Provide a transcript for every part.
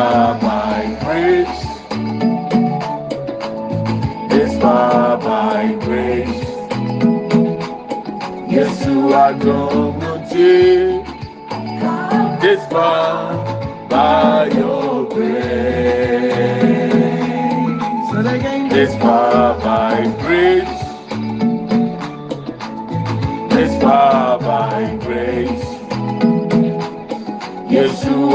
by grace. It's by grace. Yes, you are going to It's far by your grace. It's by grace. It's by grace. Yes, you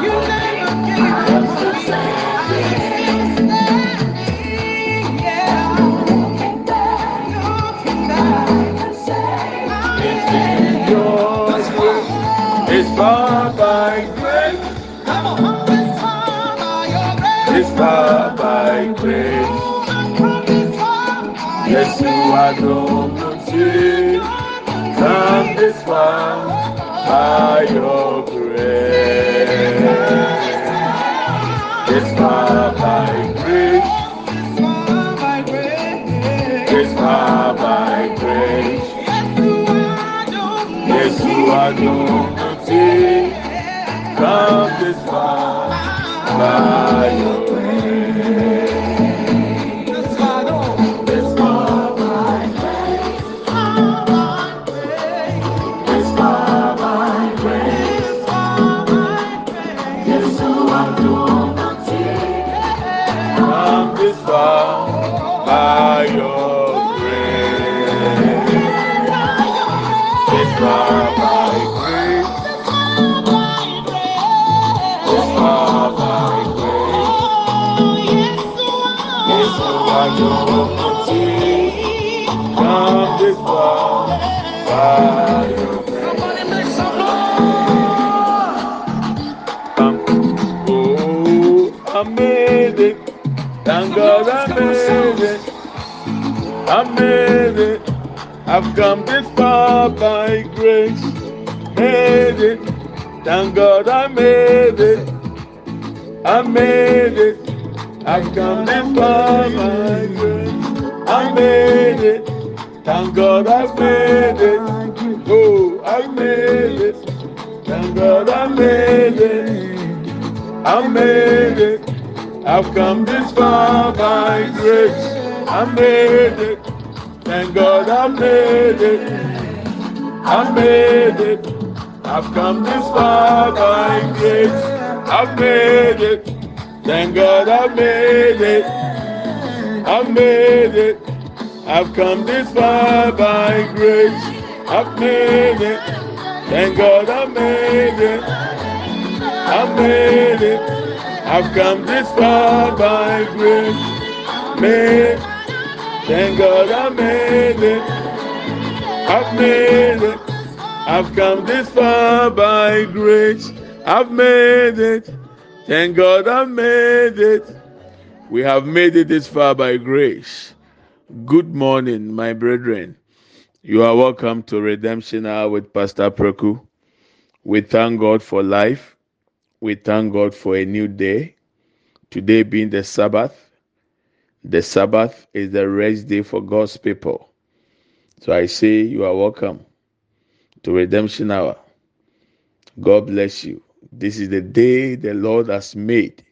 give I've made it. I'm made it, I've come this far by grace. Made it. Thank God I made it. I made it. I've come this far by grace. I made it. Thank God I made it. I made it. Thank God I made it. I made it. I've come this far by grace. I made it. Thank God I made it. I made it. I've come this far by grace. I made it. Thank God I made it. I made it. I've come this far by grace. I've made it. Thank God I made it. I made it. I've come this far by grace. Made. Thank God I made it. I've made it. I've come this far by grace. I've made it. Thank God I made it. We have made it this far by grace. Good morning, my brethren. You are welcome to Redemption Hour with Pastor Preku. We thank God for life. We thank God for a new day. Today being the Sabbath. The Sabbath is the rest day for God's people. So I say you are welcome to Redemption Hour. God bless you. This is the day the Lord has made.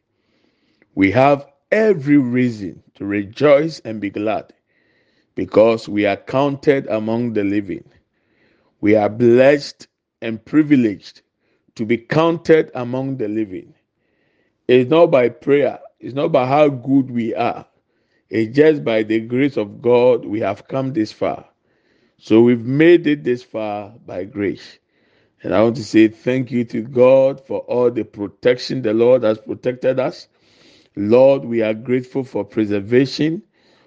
We have every reason to rejoice and be glad because we are counted among the living. We are blessed and privileged to be counted among the living. It's not by prayer, it's not by how good we are, It's just by the grace of God we have come this far. So we've made it this far by grace. And I want to say thank you to God for all the protection the Lord has protected us. Lord, we are grateful for preservation.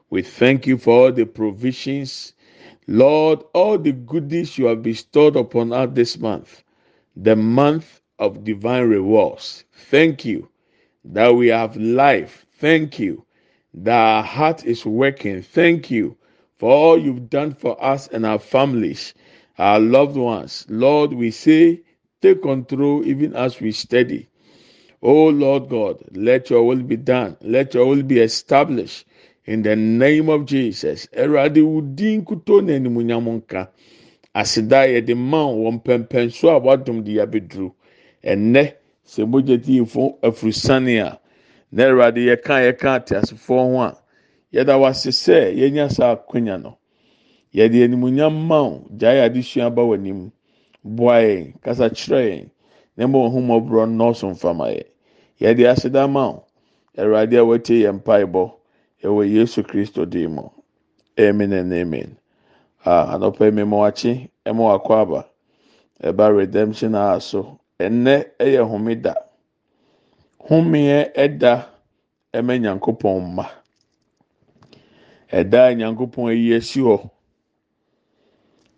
We thank you for all the provisions. Lord, all the goodies you have bestowed upon us this month, the month of divine rewards. Thank you that we have life. Thank you that our heart is working. Thank you for all you've done for us and our families, our loved ones. Lord, we say, take control even as we study. Oh Lord God, let your will be done. Let your will be established in the name of jesus awurade wo kuto na animuonyam nka. Aseda yɛde ma wɔn pɛmpɛnso a wadom de yɛabɛduru ɛnɛ sɛ mogya tiifo afurusane a na awurade yɛka yɛka ateasefoɔ ho a yɛda wase sɛ yɛnya saa akonya no. Yɛde animuonyam ma wo gyae adesua ba w'anim. Boa yɛn kasa kyerɛ yɛn na ma wɔn ho mmɔborɔ nnɔɔso mfama yɛ yɛde aseda ma wo. Awurade a wɔatie yɛn mpaebɔ. Ɛwɔ yesu kristo dim mu amen and amen. A anɔpɛ mi ma wakye ɛma wakɔ aba. Ɛba redemption a so ɛnɛ ɛyɛ homeda homeɛ ɛda ɛmɛ nyankopɔn mma. Ɛda nyankopɔn ayi esi hɔ.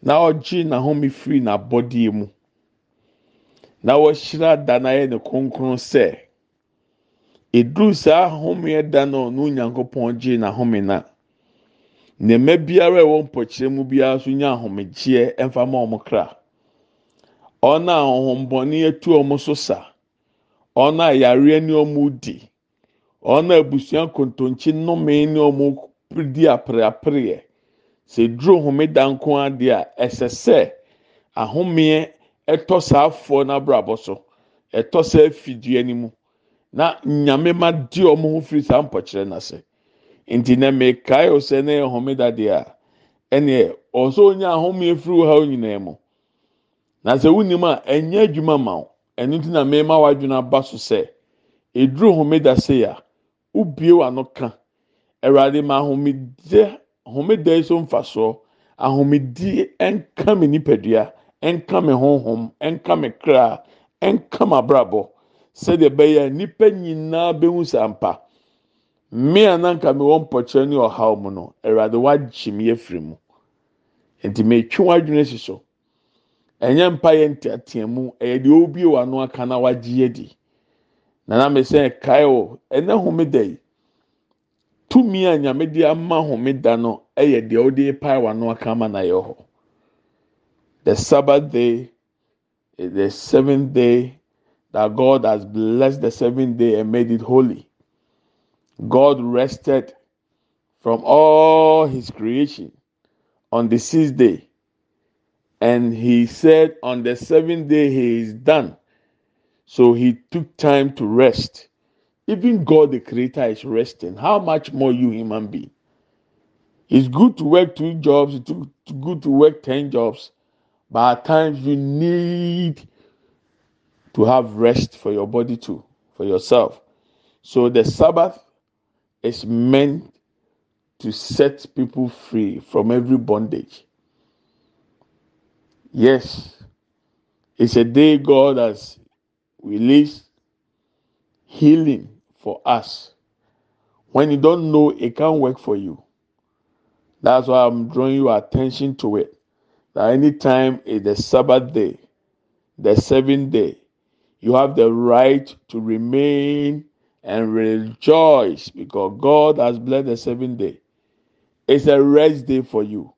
Na ɔgye n'ahome firi n'abɔdeɛ mu. na wɔhyira da na yɛ ne kronkron sɛ eduru saa ahomeɛ da no no nyankopɔn gye n'ahome na. Nneɛma biara a ɛwɔ mpɔkyerɛ mu biara nso nya ahomegyeɛ ɛnfa ma wɔn kra. Ɔn a ahohombɔne atu wɔn so sa. Ɔn a yareɛ ne wɔn di. Ɔn a abusua kontonkye nnome ne wɔn di apreapreɛ sɛ duro homeda nko adeɛ a ɛsɛ sɛ ahomeɛ. ɛtɔ saa afoɔ n'abrabɔ so. Ɛtɔ saa afidie no mu. Na nyame ma di wɔn ho firi saa mpɔkyerɛ n'ase nti na mmekae ɔsɛ ne yɛ homeda deɛ a ɛneɛ ɔsɛ onye ahome efiri ha nyinaa mu. Na sɛ wunim a ɛnyɛ adwuma ma wo. Ɛno ti na mmɛɛma wadwena aba so sɛ eduru homeda se a ubie w'ano ka. Ɛwurade ma ahomegye homeda yi so mfa soɔ. Ahomedie ɛnka me nipadua. nka me honhom nka me kra nka me abrabɔ sɛdeɛ ɛbɛyɛ nipa nyinaa bɛhu sɛ ampa. Mmea nanka me wɔ mpɔkyerɛ ne ɔhaw mu no awurade wagye me afiri mu. Nti metwi wadwene si so. Ɛnyɛ mpa yɛ nteatea mu ɛyɛ deɛ obie w'ano aka na wagye yɛ di. Nana me sɛ kae o ɛnɛ homeda yi tumi a nyame de ama homeda no ɛyɛ deɛ ɔde pae w'ano aka ama na yɛ hɔ. the Sabbath day is the seventh day that God has blessed the seventh day and made it holy. God rested from all his creation on the sixth day. And he said, On the seventh day, he is done. So he took time to rest. Even God, the Creator, is resting. How much more you, human being? It's good to work two jobs, it's good to work 10 jobs, but at times you need to have rest for your body too, for yourself. So the Sabbath is meant to set people free from every bondage. Yes, it's a day God has released healing for us. When you don't know, it can't work for you. That's why I'm drawing your attention to it that anytime is the Sabbath day, the seventh day, you have the right to remain and rejoice because God has blessed the seventh day. It's a rest day for you.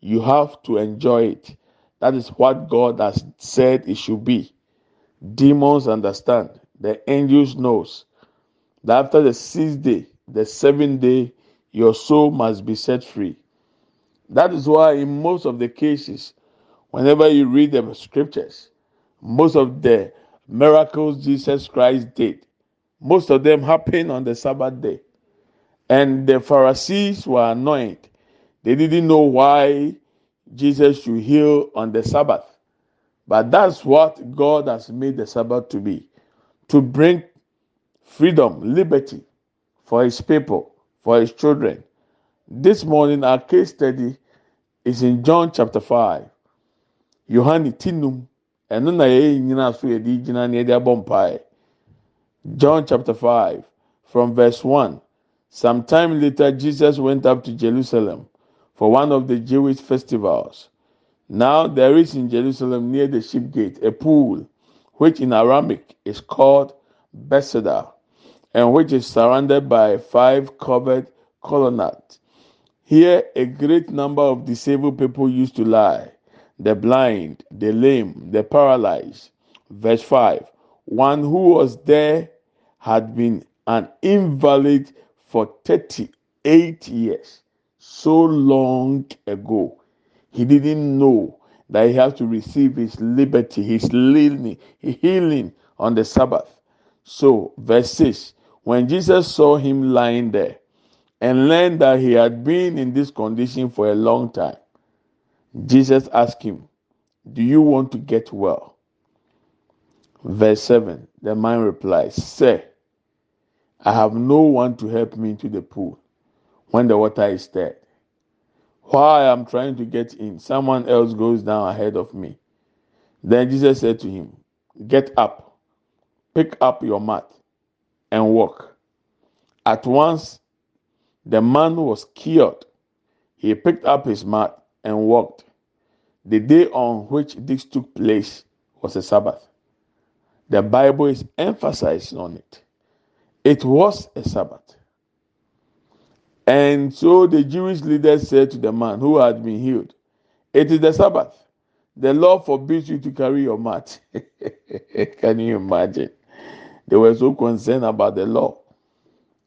You have to enjoy it. That is what God has said it should be. Demons understand. The angels knows that after the sixth day, the seventh day, your soul must be set free. That is why, in most of the cases, whenever you read the scriptures, most of the miracles Jesus Christ did, most of them happened on the Sabbath day. And the Pharisees were annoyed. They didn't know why Jesus should heal on the Sabbath. But that's what God has made the Sabbath to be to bring freedom, liberty for his people, for his children, This morning, our case study is in John chapter 5. Yohane Tinum, ɛno na yɛyɛ nyinaa so yɛde gyina na yɛde abɔ mpae. John chapter 5, from verse 1. Sometime later, Jesus went up to Jerusalem for one of the Jewish festivals. Now there is in Jerusalem near the sheep gate a pool, which in Aramaic is called Bethesda, and which is surrounded by five covered colonnades. Here a great number of disabled people used to lie the blind, the lame, the paralyzed. Verse 5 One who was there had been an invalid for 38 years. So long ago he didn't know that he had to receive his liberty, his healing, on the Sabbath. So, verse 6 when Jesus saw him lying there and learned that he had been in this condition for a long time, Jesus asked him, Do you want to get well? Verse 7 The man replies, Sir, I have no one to help me into the pool when the water is stirred. While I am trying to get in, someone else goes down ahead of me. Then Jesus said to him, Get up, pick up your mat, and walk. At once, the man was cured. He picked up his mat and walked. The day on which this took place was a Sabbath. The Bible is emphasizing on it. It was a Sabbath. And so the Jewish leaders said to the man who had been healed, It is the Sabbath. The law forbids you to carry your mat. Can you imagine? They were so concerned about the law.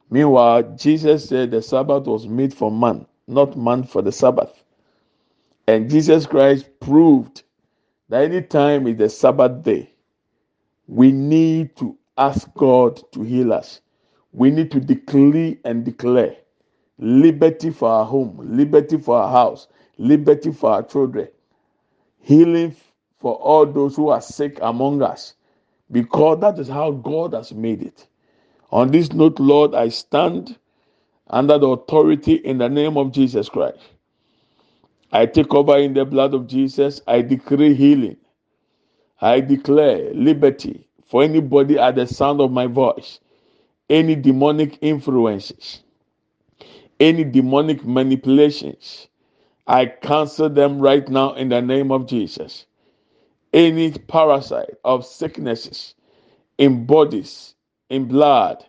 Meanwhile, Jesus said the Sabbath was made for man, not man for the Sabbath. And Jesus Christ proved that any time is the Sabbath day, we need to ask God to heal us. We need to declare and declare liberty for our home, liberty for our house, liberty for our children, healing for all those who are sick among us, because that is how God has made it. On this note, Lord, I stand under the authority in the name of Jesus Christ. I take over in the blood of Jesus. I decree healing. I declare liberty for anybody at the sound of my voice. Any demonic influences any demonic manipulations, I cancel them right now in the name of Jesus. Any parasite of sicknesses in bodies, in blood,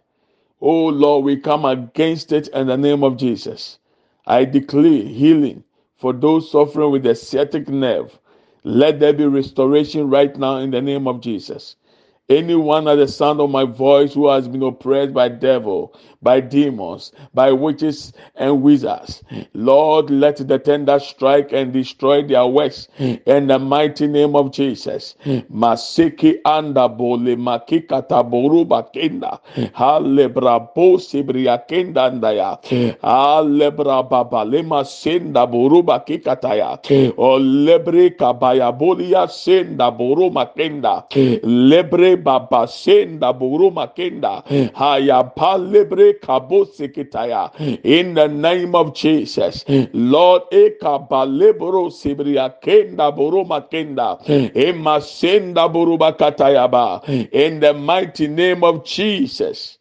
oh Lord, we come against it in the name of Jesus. I declare healing for those suffering with the sciatic nerve. Let there be restoration right now in the name of Jesus. Anyone at the sound of my voice who has been oppressed by devil, by demons, by witches and wizards, Lord, let the tender strike and destroy their works in the mighty name of Jesus. Masiki anda bole makika taboru bakenda. Halebra bo sibria kenda ndaya. Halebra baba lema senda boru bakika taya. Kabaya bolia senda boru makenda. Lebre baba senda buruma kenda hmm. haya palebre kabo sekitaya hmm. in the name of Jesus. Hmm. Lord eka balebro sibria kenda buruma kenda ema senda buruba katayaba in the mighty name of Jesus.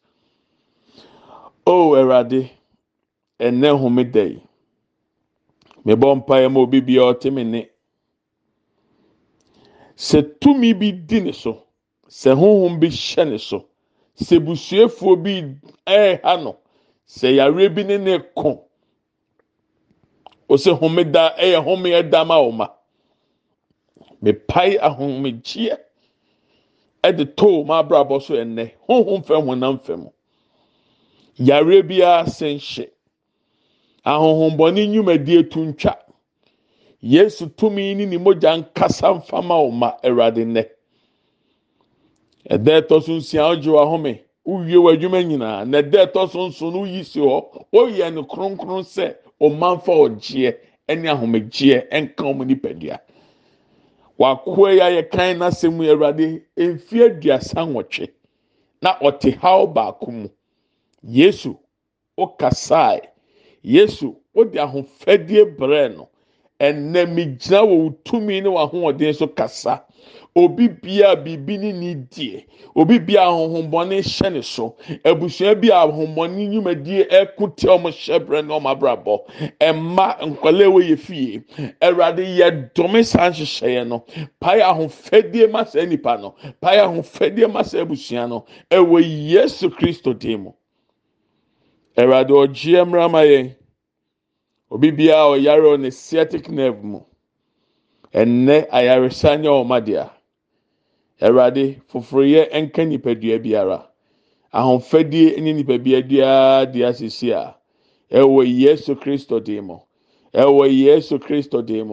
Oh Erade ɛnɛ homeda yi mebɔ mpaeɛ ma obi bia ɔte me sɛ tumi bi di ne so sɛ honhom bi hyɛ ne so. Sɛ busuafoɔ bi ɛɛha no sɛ yare bi ne ne ko. Ɔsɛ homeda ɛyɛ home ɛda ma. Ɔma mepae ahomegyeɛ ɛde too ma abrabɔ so ɛnɛ honhom fɛ honam fɛ mu yare biara sɛ nhyɛ ahohombɔne nnwumadie tu ntwa. Yesu tumi ne ne mogya nkasa mfama ɔma ɛwurade nnɛ. Ɛda ɛtɔ so nsia ɔgye wahome wowie w'adwuma nyinaa. Na ɛda ɛtɔ so nso no woyi si hɔ. Woyɛ no kronkron sɛ ɔmanfa ɔgyeɛ ɛne ahomegyeɛ ɛnka ɔmo nipadua. Wakoa yi ayɛ kan n'asɛm yi awurade mfe aduasa nwɔtwe. Na ɔte haw baako mu. Yesu ɔkasae yesu wode ahofadie brɛ no. Ɛnna mi gyina wɔ tumi ne wɔ ahoɔden so kasa. Obi bia biribi ne ne die. Obi bia ahohombɔne hyɛ ne so. Abusua bi ahohombɔne nnwumadie ɛko te ɔmo hyɛbrɛ ne ɔmo abrabɔ ɛmma nkɔla ɛwɔ yɛ fie. Ɛwurade yɛ dome saa nhyehyɛeɛ no. Pae ahofadie ma saa nipa no. Pae ahofadie ma saa abusua no. Ɛwɔ yesu kristo dim mu. Ɛwurade ɔgyeɛ mmra ma yɛn. Obi bia ɔyare ne sciatic nerve mu. Ɛnnɛ ayaresa nyɛ adeɛ awurade foforɔyɛ nka nipadua biara. Ahofadie ne nipadua biara de asisi a ɛwɔ yesu kristo dim ɛwɔ yesu kristo dim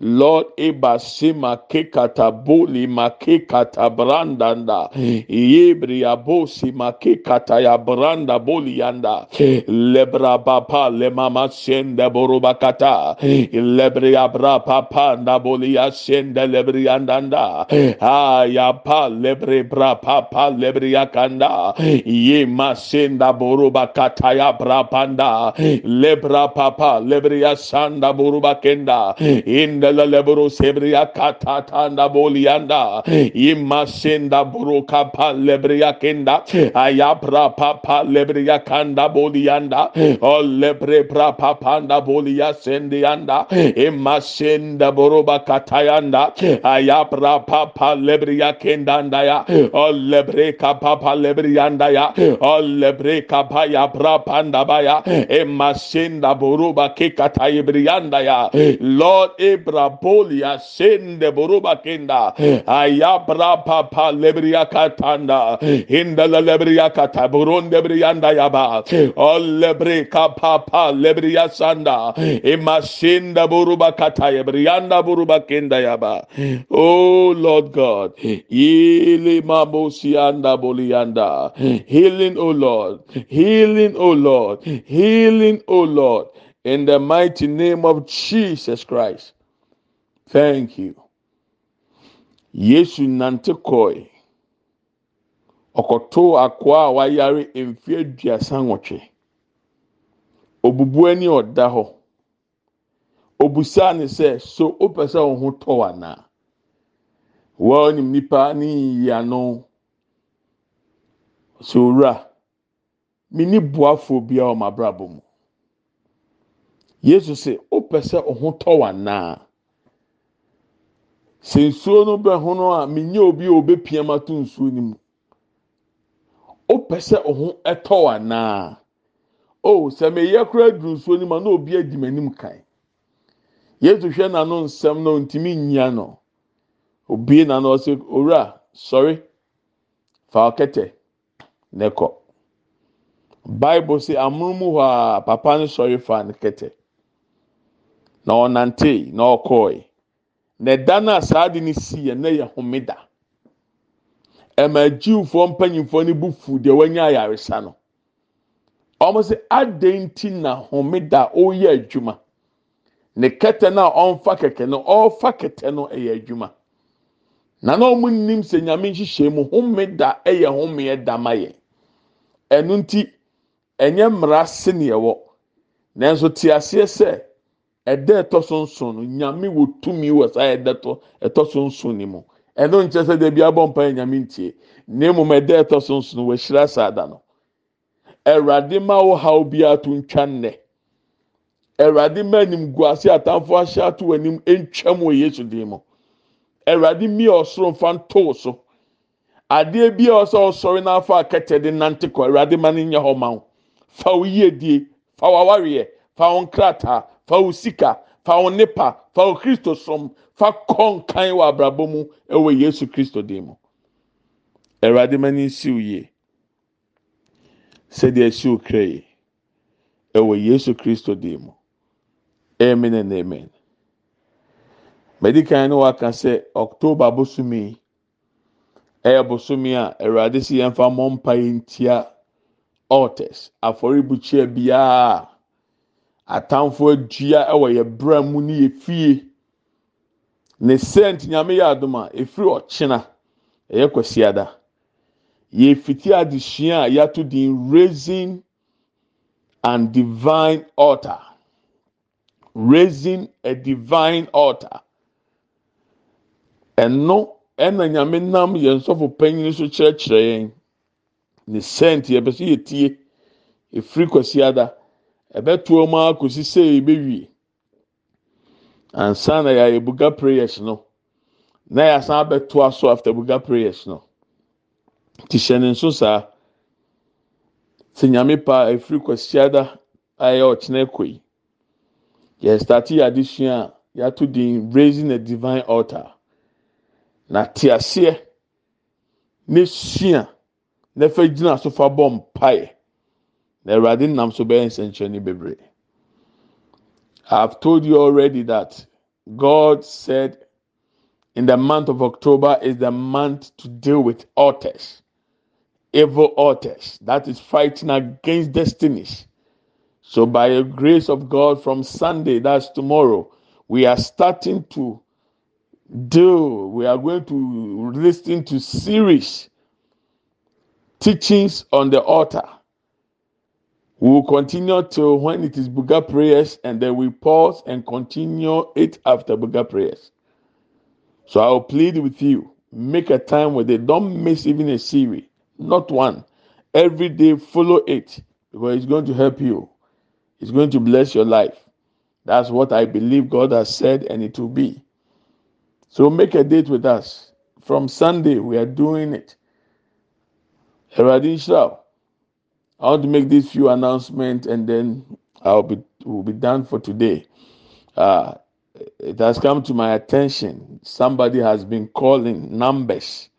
Lord Ebasima Kekataboli Makekata Brandanda. Yebria Bosi Makekata ya Branda Bolianda Lebra Papa Lemama Senda Borubakata Lebria Bra Papa Nabolia Senda Lebriandanda Ayapa Lebre Bra Papa Lebria Kanda Yema Senda Borubakata ya Bra Panda. Lebra Papa Lebria Sanda Borubakenda in Mandela lebro sebria katata na bolianda. Imasenda buruka pa lebria kenda. Ayapra papa lebria kanda bolianda. O lebre pra papanda bolia sendianda. Imasenda buruba katayanda. Ayapra papa lebria kendanda ya. O lebre kapapa lebrianda ya. O lebre kapaya pra panda baya. Imasenda buruba kikatayibrianda ya. Lord Abraham. Rabolia sende boruba kenda. Hmm. Ayabra papa lebria katanda. Hmm. Inda la lebria kata buronde brianda yaba. O lebre papa lebria sanda. Imasinda boruba kata yebrianda boruba kenda yaba. Oh lord god. Ili mabosianda bolianda healing oh lord. Healing oh lord. Healing oh lord. In the mighty name of Jesus Christ. Thank you. Yesu nante kɔe. Ɔkɔtoo akoa a wayare mfe aduasa nwɔtwe. Obubu ani ɔda hɔ. Obusaa ne sɛ so wopɛ sɛ wo ho tɔ anaa wɔn nipa ne yiyi ano sɛ owura mini boafoɔ bi a wɔn abrabɔ mu. Yesu sɛ wopɛ sɛ wo ho tɔ anaa. Sɛ nsuo no bɛhono a menyɛ obi a obepia mu ato nsuo no mu. Wopɛ sɛ ɔho ɛtɔ anaa? O sɛ meyɛ koraa duru nsuo no mu a na obi adi m'anim kan yesu hwɛ n'ano nsɛm na ntumi nyia no. Obie n'ano ɔsɛ owura sɔre. Fa ɔkɛtɛ na ɛkɔ. Bible sɛ amonomu hɔ a papa no sɔre fa ne kɛtɛ. Na ɔnante na ɔkɔɔe. Na ɛda no a saa de no si yɛ na yɛ homeda. Ɛma agyiwfoɔ mpanyinfoɔ no bu fu deɛ wanya ayaresa no. Wɔn sɛ adan ti na homeda ɔreyɛ adwuma? Ne kɛtɛ no a ɔnfa kɛkɛ no ɔrefa kɛtɛ no yɛ adwuma. Na na wɔn nim sɛ nyame nhyehyɛ mu homeda yɛ homeɛ dama yɛ ɛno nti ɛnyɛ mmara se neɛ wɔ nanso te aseɛ sɛ. Ɛda ɛtɔ so nson nyame wɔ tumi wɔ saa ɛda ɛtɔ ɛtɔ so nson ne mu. Ɛno nkyɛn sɛ debi abɔ mpa nyame ntie. Na emu ɛda ɛtɔ so nson no wɔahyira saa da no. Ɛwurade ma wɔ haw biara to ntwa nnɛ. Ɛwurade ma anim gu ase atamfo ahyɛ ato anim ntwam wɔ yesu din mu. Ɛwurade mi ɔsoro nfa ntoo so. Adeɛ bi a ɔsɛ ɔsɔre n'afa akɛtɛ de nante kɔ ɛwurade ma ne nyɛ hɔ ma wo. Fa wo yie die fa wo awareɛ fa wo nkrataa. fa wo sika fa wo nnepa fa wo kristo som fa kɔ nkan wɔ abrabɔ mu ɛwɔ yesu kristo din mu. Awurade m'ani nsiw yie. Sɛdeɛ asiw kra yi ɛwɔ yesu kristo din mu. Amen and amen. Madi kan no waka sɛ october bosome ɛyɛ bosome a awurade sɛ yɛmfa mmɔ mpa yɛ ntia altars afɔrebukyia biara. atamfoɔ adua ɛwɔ yɛ bra mu ne yɛ fie. Ne sɛnt nyame yɛ adom a ɛfiri ɔkyena ɛyɛ kwasiada. Yɛfiti adesua a yɛato din raising and divine altar. Raising a divine altar. Ɛno ɛna nyame nam yɛn nsɔfo panyini so kyerɛkyerɛ yɛn. Ne sɛnt yɛpɛ sɛ yɛtie. Ɛfiri kwasiada. ɛbɛtoɔ mu akɔsi sei bɛwie ansa na yɛayɛ buga prayers no na yɛasan abɛtoa so after buga prayers no. Nti hyɛ ne nso saa. Sɛ nyame paa ɛfiri kwasiada a ɛyɛ ɔkyena kɔ yi yɛstate yɛ adesua a yɛato din raising a divine altar. Na teaseɛ ne sua na fa gyina so fa bɔ mpaeɛ. Na nam so bɛyɛ nsɛnkyerɛnne i have told you already that god said in the month of october is the month to deal with altars evil altars that is fighting against destinies. So by the grace of god from sunday that's tomorrow we are starting to do we are going to listen to series teachings on the altar we will continue till when it is buga prayers and then we pause and continue it after buga prayers. So i will plead with you make a time where they don't miss even a series not one. Every day follow it because it's going to help you. It's going to bless your life. That's what i believe god has said and it will be. So make a date with us. From Sunday, we are doing it. I want to make these few announcements and then I'll be will be done for today. Uh, it has come to my attention. Somebody has been calling numbers,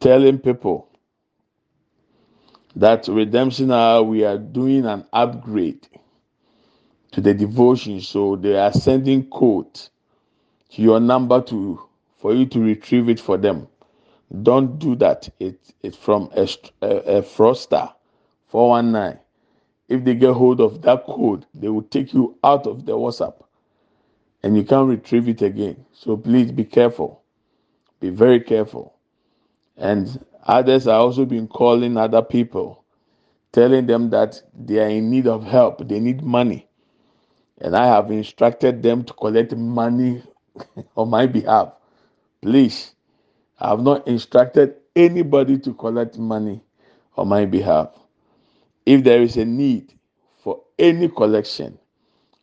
telling people that redemption hour we are doing an upgrade to the devotion. So they are sending code to your number to for you to retrieve it for them. Don't do that. It it's from a, a, a fraudster, four one nine. If they get hold of that code, they will take you out of the WhatsApp, and you can't retrieve it again. So please be careful. Be very careful. And others have also been calling other people, telling them that they are in need of help. They need money. And I have instructed them to collect money on my behalf. Please, I have not instructed anybody to collect money on my behalf. If there is a need for any collection,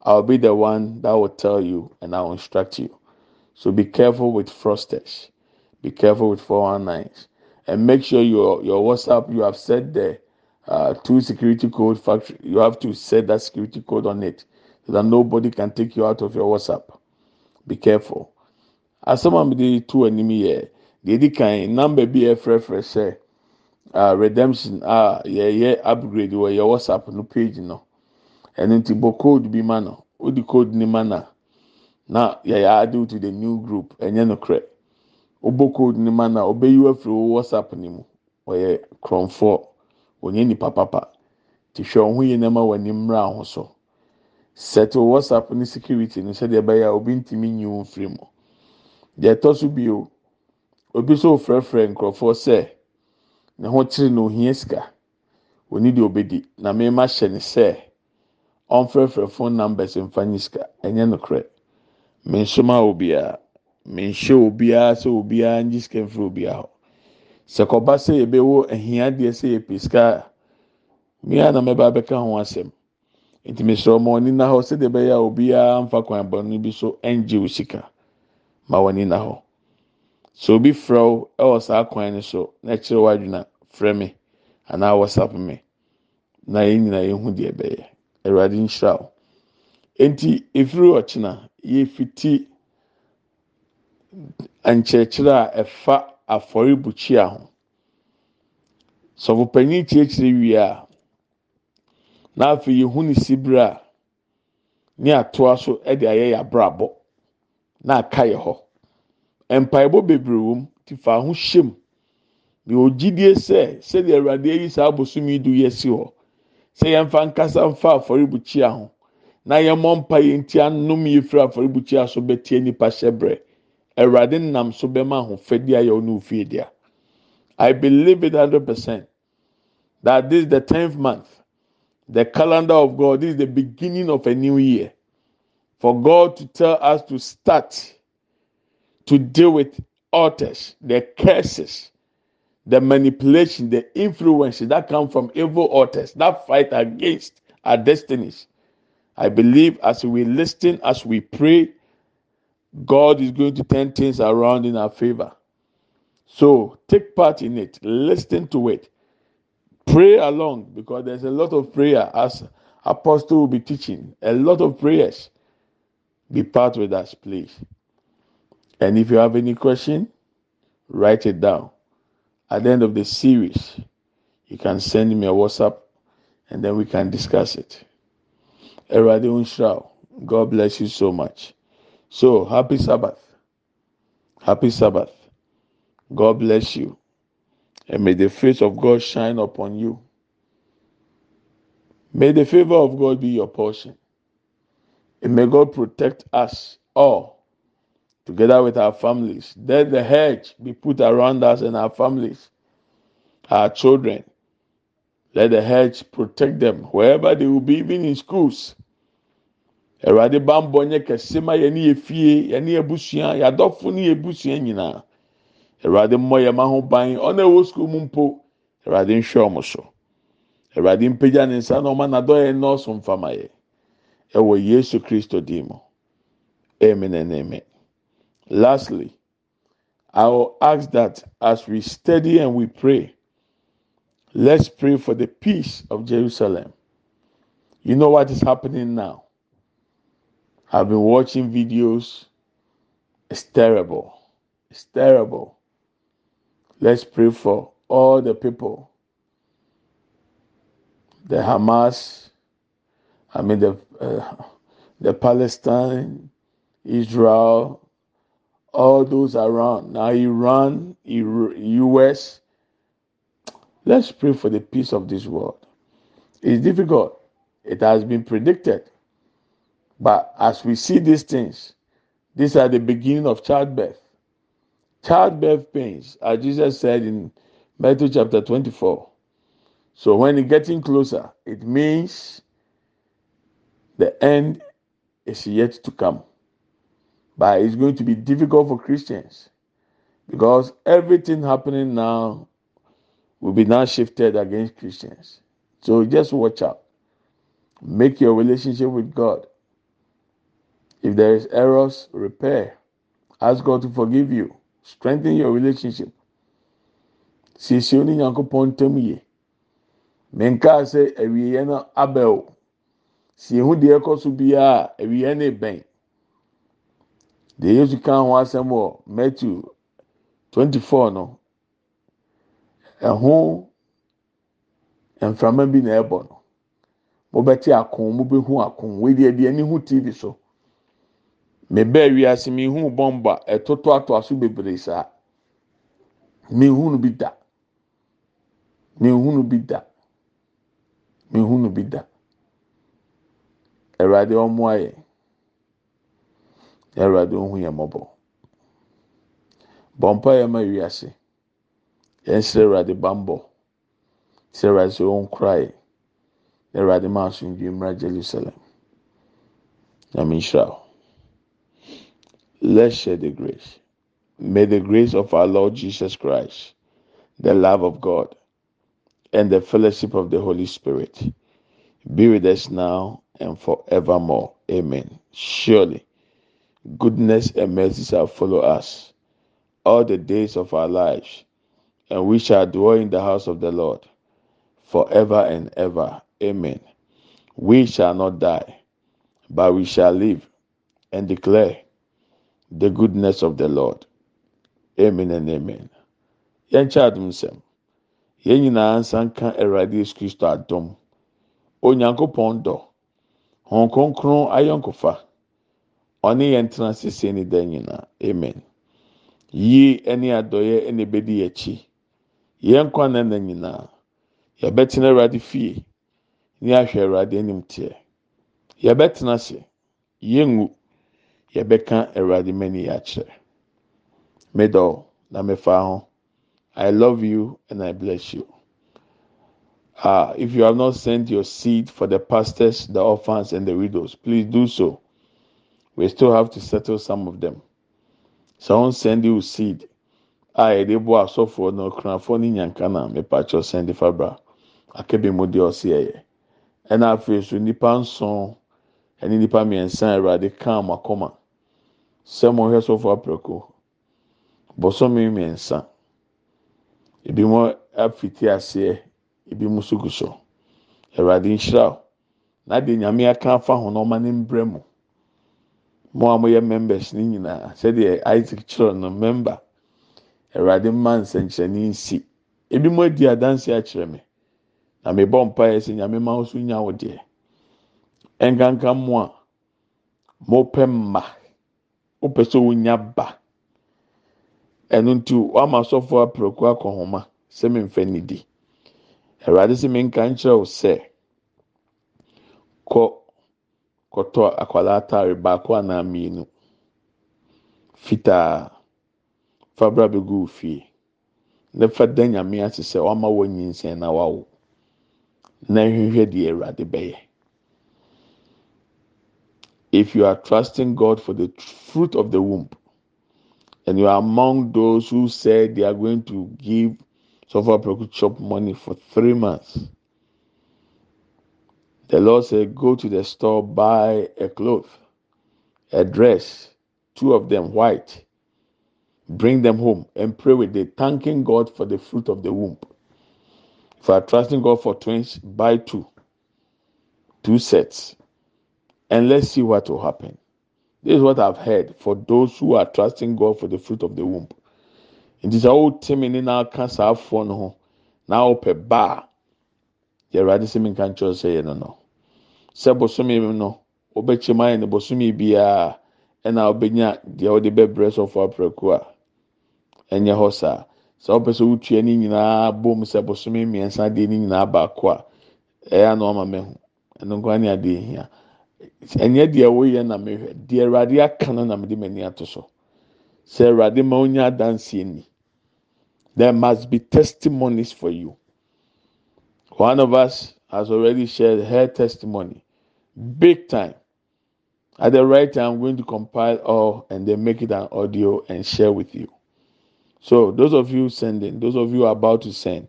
I'll be the one that will tell you and I'll instruct you. So be careful with frosters. Be careful with 419s. And make sure your, your WhatsApp, you have set the uh, two security code factory. You have to set that security code on it so that nobody can take you out of your WhatsApp. be careful asɛm a mede to anim yɛ deɛ di namba bi a ɛfrɛfrɛ sɛ uh, redemption. A yɛyɛ upgrade wɔ yɛ whatsapp no page no. Ɛno nti bɔ code bi ma no. Wodi code ni ma na na yɛyɛ ade to the new group. Ɛnyɛ no korɛ wobɔ code ni ma na ɔbɛyi wafiri wo whatsapp ni mu. Ɔyɛ krɔnfoɔ onye nipa papa. Te hwɛ ɔho yie na ma wɔ anim mmra ho so. set whatsapp ne security no sɛdeɛ ɛbɛyɛ a obi ntumi nyi wɔn firi mu. Deɛ ɛtɔ so bio obi so frɛfrɛ nkurɔfoɔ sɛ ne ho kyerɛ na ohia sika. Oni deɛ obedi. Na mmarima hyɛ ne sɛ ɔnfrɛfrɛ phone numbers mfa nye sika. Ɛnyɛ no korɛ mensoma obiara menhyɛ obiara sɛ obiara nye sika mfiri obiara hɔ. Sɛ kɔba sɛ yɛbɛwɔ ahia deɛ sɛ yɛpɛ sika mmea na mɛba abɛka ho asɛm. nti mesrɛ ɔma wɔn nina hɔ sɛdeɛ ɛbɛyɛ a obiara mfa kwan bɔnne bi so ɛngye o sika. Ma wɔn nina hɔ. So obi frɛ wo ɛwɔ saa kwan no so na ɛkyerɛ wadwina frɛ me anaa whatsapp me na yɛn nyinaa yɛn ho deɛ ɛbɛyɛ. Awurade nhyira wo. Nti efiri ɔkyena yɛfiti nkyerɛkyerɛ a ɛfa afɔrebukyia ho. Sɔfopanyin kyerɛkyerɛ wie a. na afei yehu ne sibire a ne atoa so de ayɛ yɛ abrabɔ na aka yɛ hɔ. Mpaebɔ bebree wɔ ti fa ho hyɛ mu deɛ ogyidie sɛ sɛdeɛ awurade ayi saa abosom yi do yɛ si hɔ sɛ yɛmfa nkasa mfa afɔrebukyia ho na yɛmmɔ mpa yɛn ti anom yɛ firi afɔrebukyia so bɛtie nipa hyɛ brɛ awurade nam so bɛma ahofɛdi ayɛ ɔno ofie dea i believe it hundred percent that this is the tenth month. the calendar of God. This is the beginning of a new year. for God to tell us to start to deal with altars, the curses, the manipulation, the influences that come from evil altars that fight against our destinies. I believe as we listen, as we pray, God is going to turn things around in our favor. So take part in it, listen to it, pray along because there's a lot of prayer as Apostle will be teaching, a lot of prayers. Be part with us, please. And if you have any question, write it down. At the end of the series, you can send me a WhatsApp and then we can discuss it. Erade Unshao, God bless you so much. So, happy Sabbath. Happy Sabbath. God bless you. And may the face of God shine upon you. May the favor of God be your portion. And may God protect us all together with our families. Let the hedge be put around us and our families, our children. Let the hedge protect them wherever they will be, even in schools. Awurade bambɔ nyɛ kɛse ma yɛne yɛ fie yɛne yɛ yɛadɔfo ne yɛ busua nyinaa awurade mmɔ yɛ ma ho ban ɔna ɛwɔ sukuu mu mpo awurade nhwɛ ɔmo so awurade mpagya ne nsa na ɔma n'adɔyɛ nnɔɔso mfama yɛ ɛwɔ yesu kristo din mu amen and amen. Lastly, I will ask that as we study and we pray, let's pray for the peace of Jerusalem. You know what is happening now? I've been watching videos. It's terrible. It's terrible. Let's pray for all the people. The Hamas, I mean the uh, the Palestine, Israel, all those around. Now Iran, US. Let's pray for the peace of this world. It's difficult. It has been predicted. But as we see these things, these are the beginning of childbirth. Childbirth pains, as Jesus said in Matthew chapter 24. So when it's getting closer, it means the end is yet to come. But it's going to be difficult for Christians because everything happening now will be now shifted against Christians. So just watch out. Make your relationship with God. If there is errors, repair. Ask God to forgive you. Strengthen your relationship. Siesie oni nyankopɔn ntam yie. Menkaa sɛ awieɛ no abɛn Sie ho deɛ ɛkɔ so biara awieɛ. Deɛ yesu ka ho asɛm wɔ matthew twenty four no ɛho mframa bi na ɛbɔ no. Mobɛte ako mobɛhu ako wei deɛ deɛ ani hu tv so. Mebɛɛ wiase mihu bɔmba ɛtoto ato aso bebree saa. Mihu no bi da. Mihu no bi da. Mihu no bi da. Awurade ɔmo ayɛ. Awurade ohu yɛn mmɔbɔ. Bɔ mpa yɛn ma wiase yɛn srɛ awurade bambɔ sɛ awurade sɛ wɔn kora yɛ awurade ma asomdwe mmra jerusalem nyame nhyira o let's share the grace. May the grace of our lord jesus christ the love of god and the fellowship of the holy spirit be with us now and forevermore. Amen. Surely goodness and mercy shall follow us all the days of our lives, and we shall dwell in the house of the Lord forever and ever. Amen. We shall not die, but we shall live and declare the goodness of the Lord. Amen and amen. Yɛn kyɛ adum nsɛm. Yɛn nyinaa nsa nka Awurade Yesu Kristo adum. Onyankopɔn dɔ. Hɔn kronkron ayɔnkofa. Ɔne yɛn tena sese ne da nyinaa. Amen. Yie ɛne adɔyɛ ɛna ebedi akyi. Yɛn kwan na na nyinaa yɛbɛtena awurade fie ne ahwɛ awurade anim teɛ. Yɛbɛtena ase yɛngu yɛbɛka awurade mani akyerɛ. Middle na mefa ho. I love you and i bless you. Uh, if you have not sent your seed for the pastors, the orphans, and the widows, please do so. We still have to settle some of them. Wɔn send you seed. A yɛde bɔ asɔfoɔ na ɔkunafoɔ ne nyanka na mepakyɛw send fabra akebe mu deɛ ɔsi ɛyɛ ɛna afei so nipa nson ɛne nipa mmiɛnsa awurade kaa mo akɔma sɛ mo hwɛ sɔfo apɛko bɔsɔmi mmiɛnsa ebi mo afiti aseɛ ebi mo so. Gu so awurade nhyira na de nyame aka afa ho mu. Mo a moyɛ members ne nyinaa. Sɛdeɛ isaac kyerɛ no member. Awurade mma nsɛnkyerɛnne nsi. Ebi mo adi adanse akyerɛ me. Na mebɔ mpaeɛ sɛ nyame ma nso nya wo deɛ. Nkanka mo a mopɛ mma. Wopɛ sɛ wonya ba. Ɛno nti wama asɔfo apɛrɛko akɔhoma sɛ memfa ne di awurade sɛ menka nkyerɛ wo sɛ kɔ. Kɔtɔ akwadaa ataare baako anaa mmienu. Fitaa. Fabra bɛgu fie. Ne fa da nyame ase sɛ wama wɔ nyinsɛn na wawo. Na nhwehwɛ deɛ awurade bɛyɛ. If you are trusting god for the fruit of the womb and you are among those who said they are going to give suffer chop money for three months The Lord said, Go to the store, buy a cloth, a dress, two of them white, bring them home and pray with them, thanking God for the fruit of the womb. If you are trusting God for twins, buy two, two sets, and let's see what will happen. This is what I've heard for those who are trusting God for the fruit of the womb. It is all timing in our cancer phone. Now, per bar. Yɛwurade sɛ menka nkyerɛ sɛ yɛ no. No sɛ bosome no wobɛkyɛm ayɛ no bosome biara ɛna wobɛnya deɛ wɔde bɛbrɛ sɔfo aprɛko a ɛnyɛ hɔ saa. Sɛ wopɛ sɛ wotua ne nyinaa bom sɛ bosome mmiɛnsa deɛ ne nyinaa baako a ɛyɛ ano ama mɛho ɛno nkwa ne adeɛ hia. Ɛnyɛ deɛ woyɛ na mehwɛ. Deɛ awurade aka no na mede m'ani ato so. Sɛ awurade ma wonya adanseɛ ni there must be testimonies for you. One of us has already shared her testimony, big time. At the right time, I'm going to compile all and then make it an audio and share with you. So, those of you sending, those of you about to send,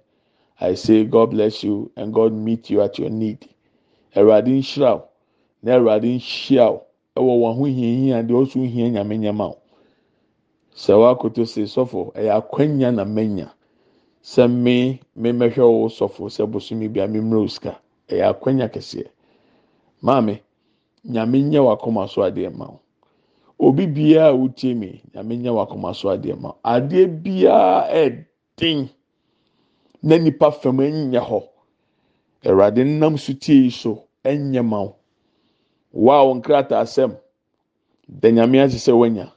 I say, God bless you and God meet you at your need. Awurade nhyira wo na Awurade nhyia wo ɛwɔ wɔn ho hiahia deɛ ɔso hia nyame nyama wo. Sɛ wakoto se sɔfo ɛyɛ akwanya na manya. Sɛ me mmɛhwɛ wo sɔfo sɛ bosomi bi a mmemmrɛ osika ɛyɛ akwanya kɛseɛ. Maame nyame nyɛ wakoma so adeɛ ma wo. Obi biara wotie mi nyame nyɛ wakoma so adeɛ ma wo. Adeɛ biara ɛɛden na nipa fam ɛnyɛ hɔ awurade nam so tie yi so ɛnyɛ ma wo. Waa wo nkrataa asɛm da nyame ase sɛ wanya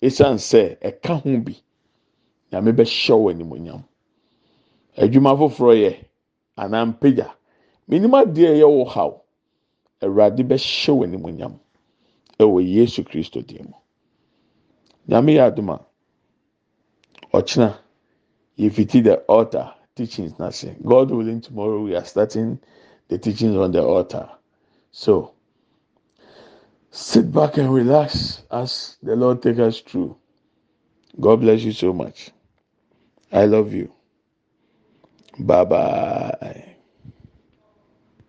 esan sɛ ɛka ho bi. Nyame bɛhyɛ wɔ animonyam. Adwuma foforɔ yɛ anaa mpagya minim adeɛ yɛ wɔ haw. Awurade bɛhyɛ wɔ animonyam ɛwɔ yesu kristo dim mu. Nyame yɛ adoma ɔkyena yɛfiti the altar teachings n'ase god willing tomorrow we are starting the teachings on the altar. So sit back and relax as the lord take us through. God bless you so much i love you. Bye bye.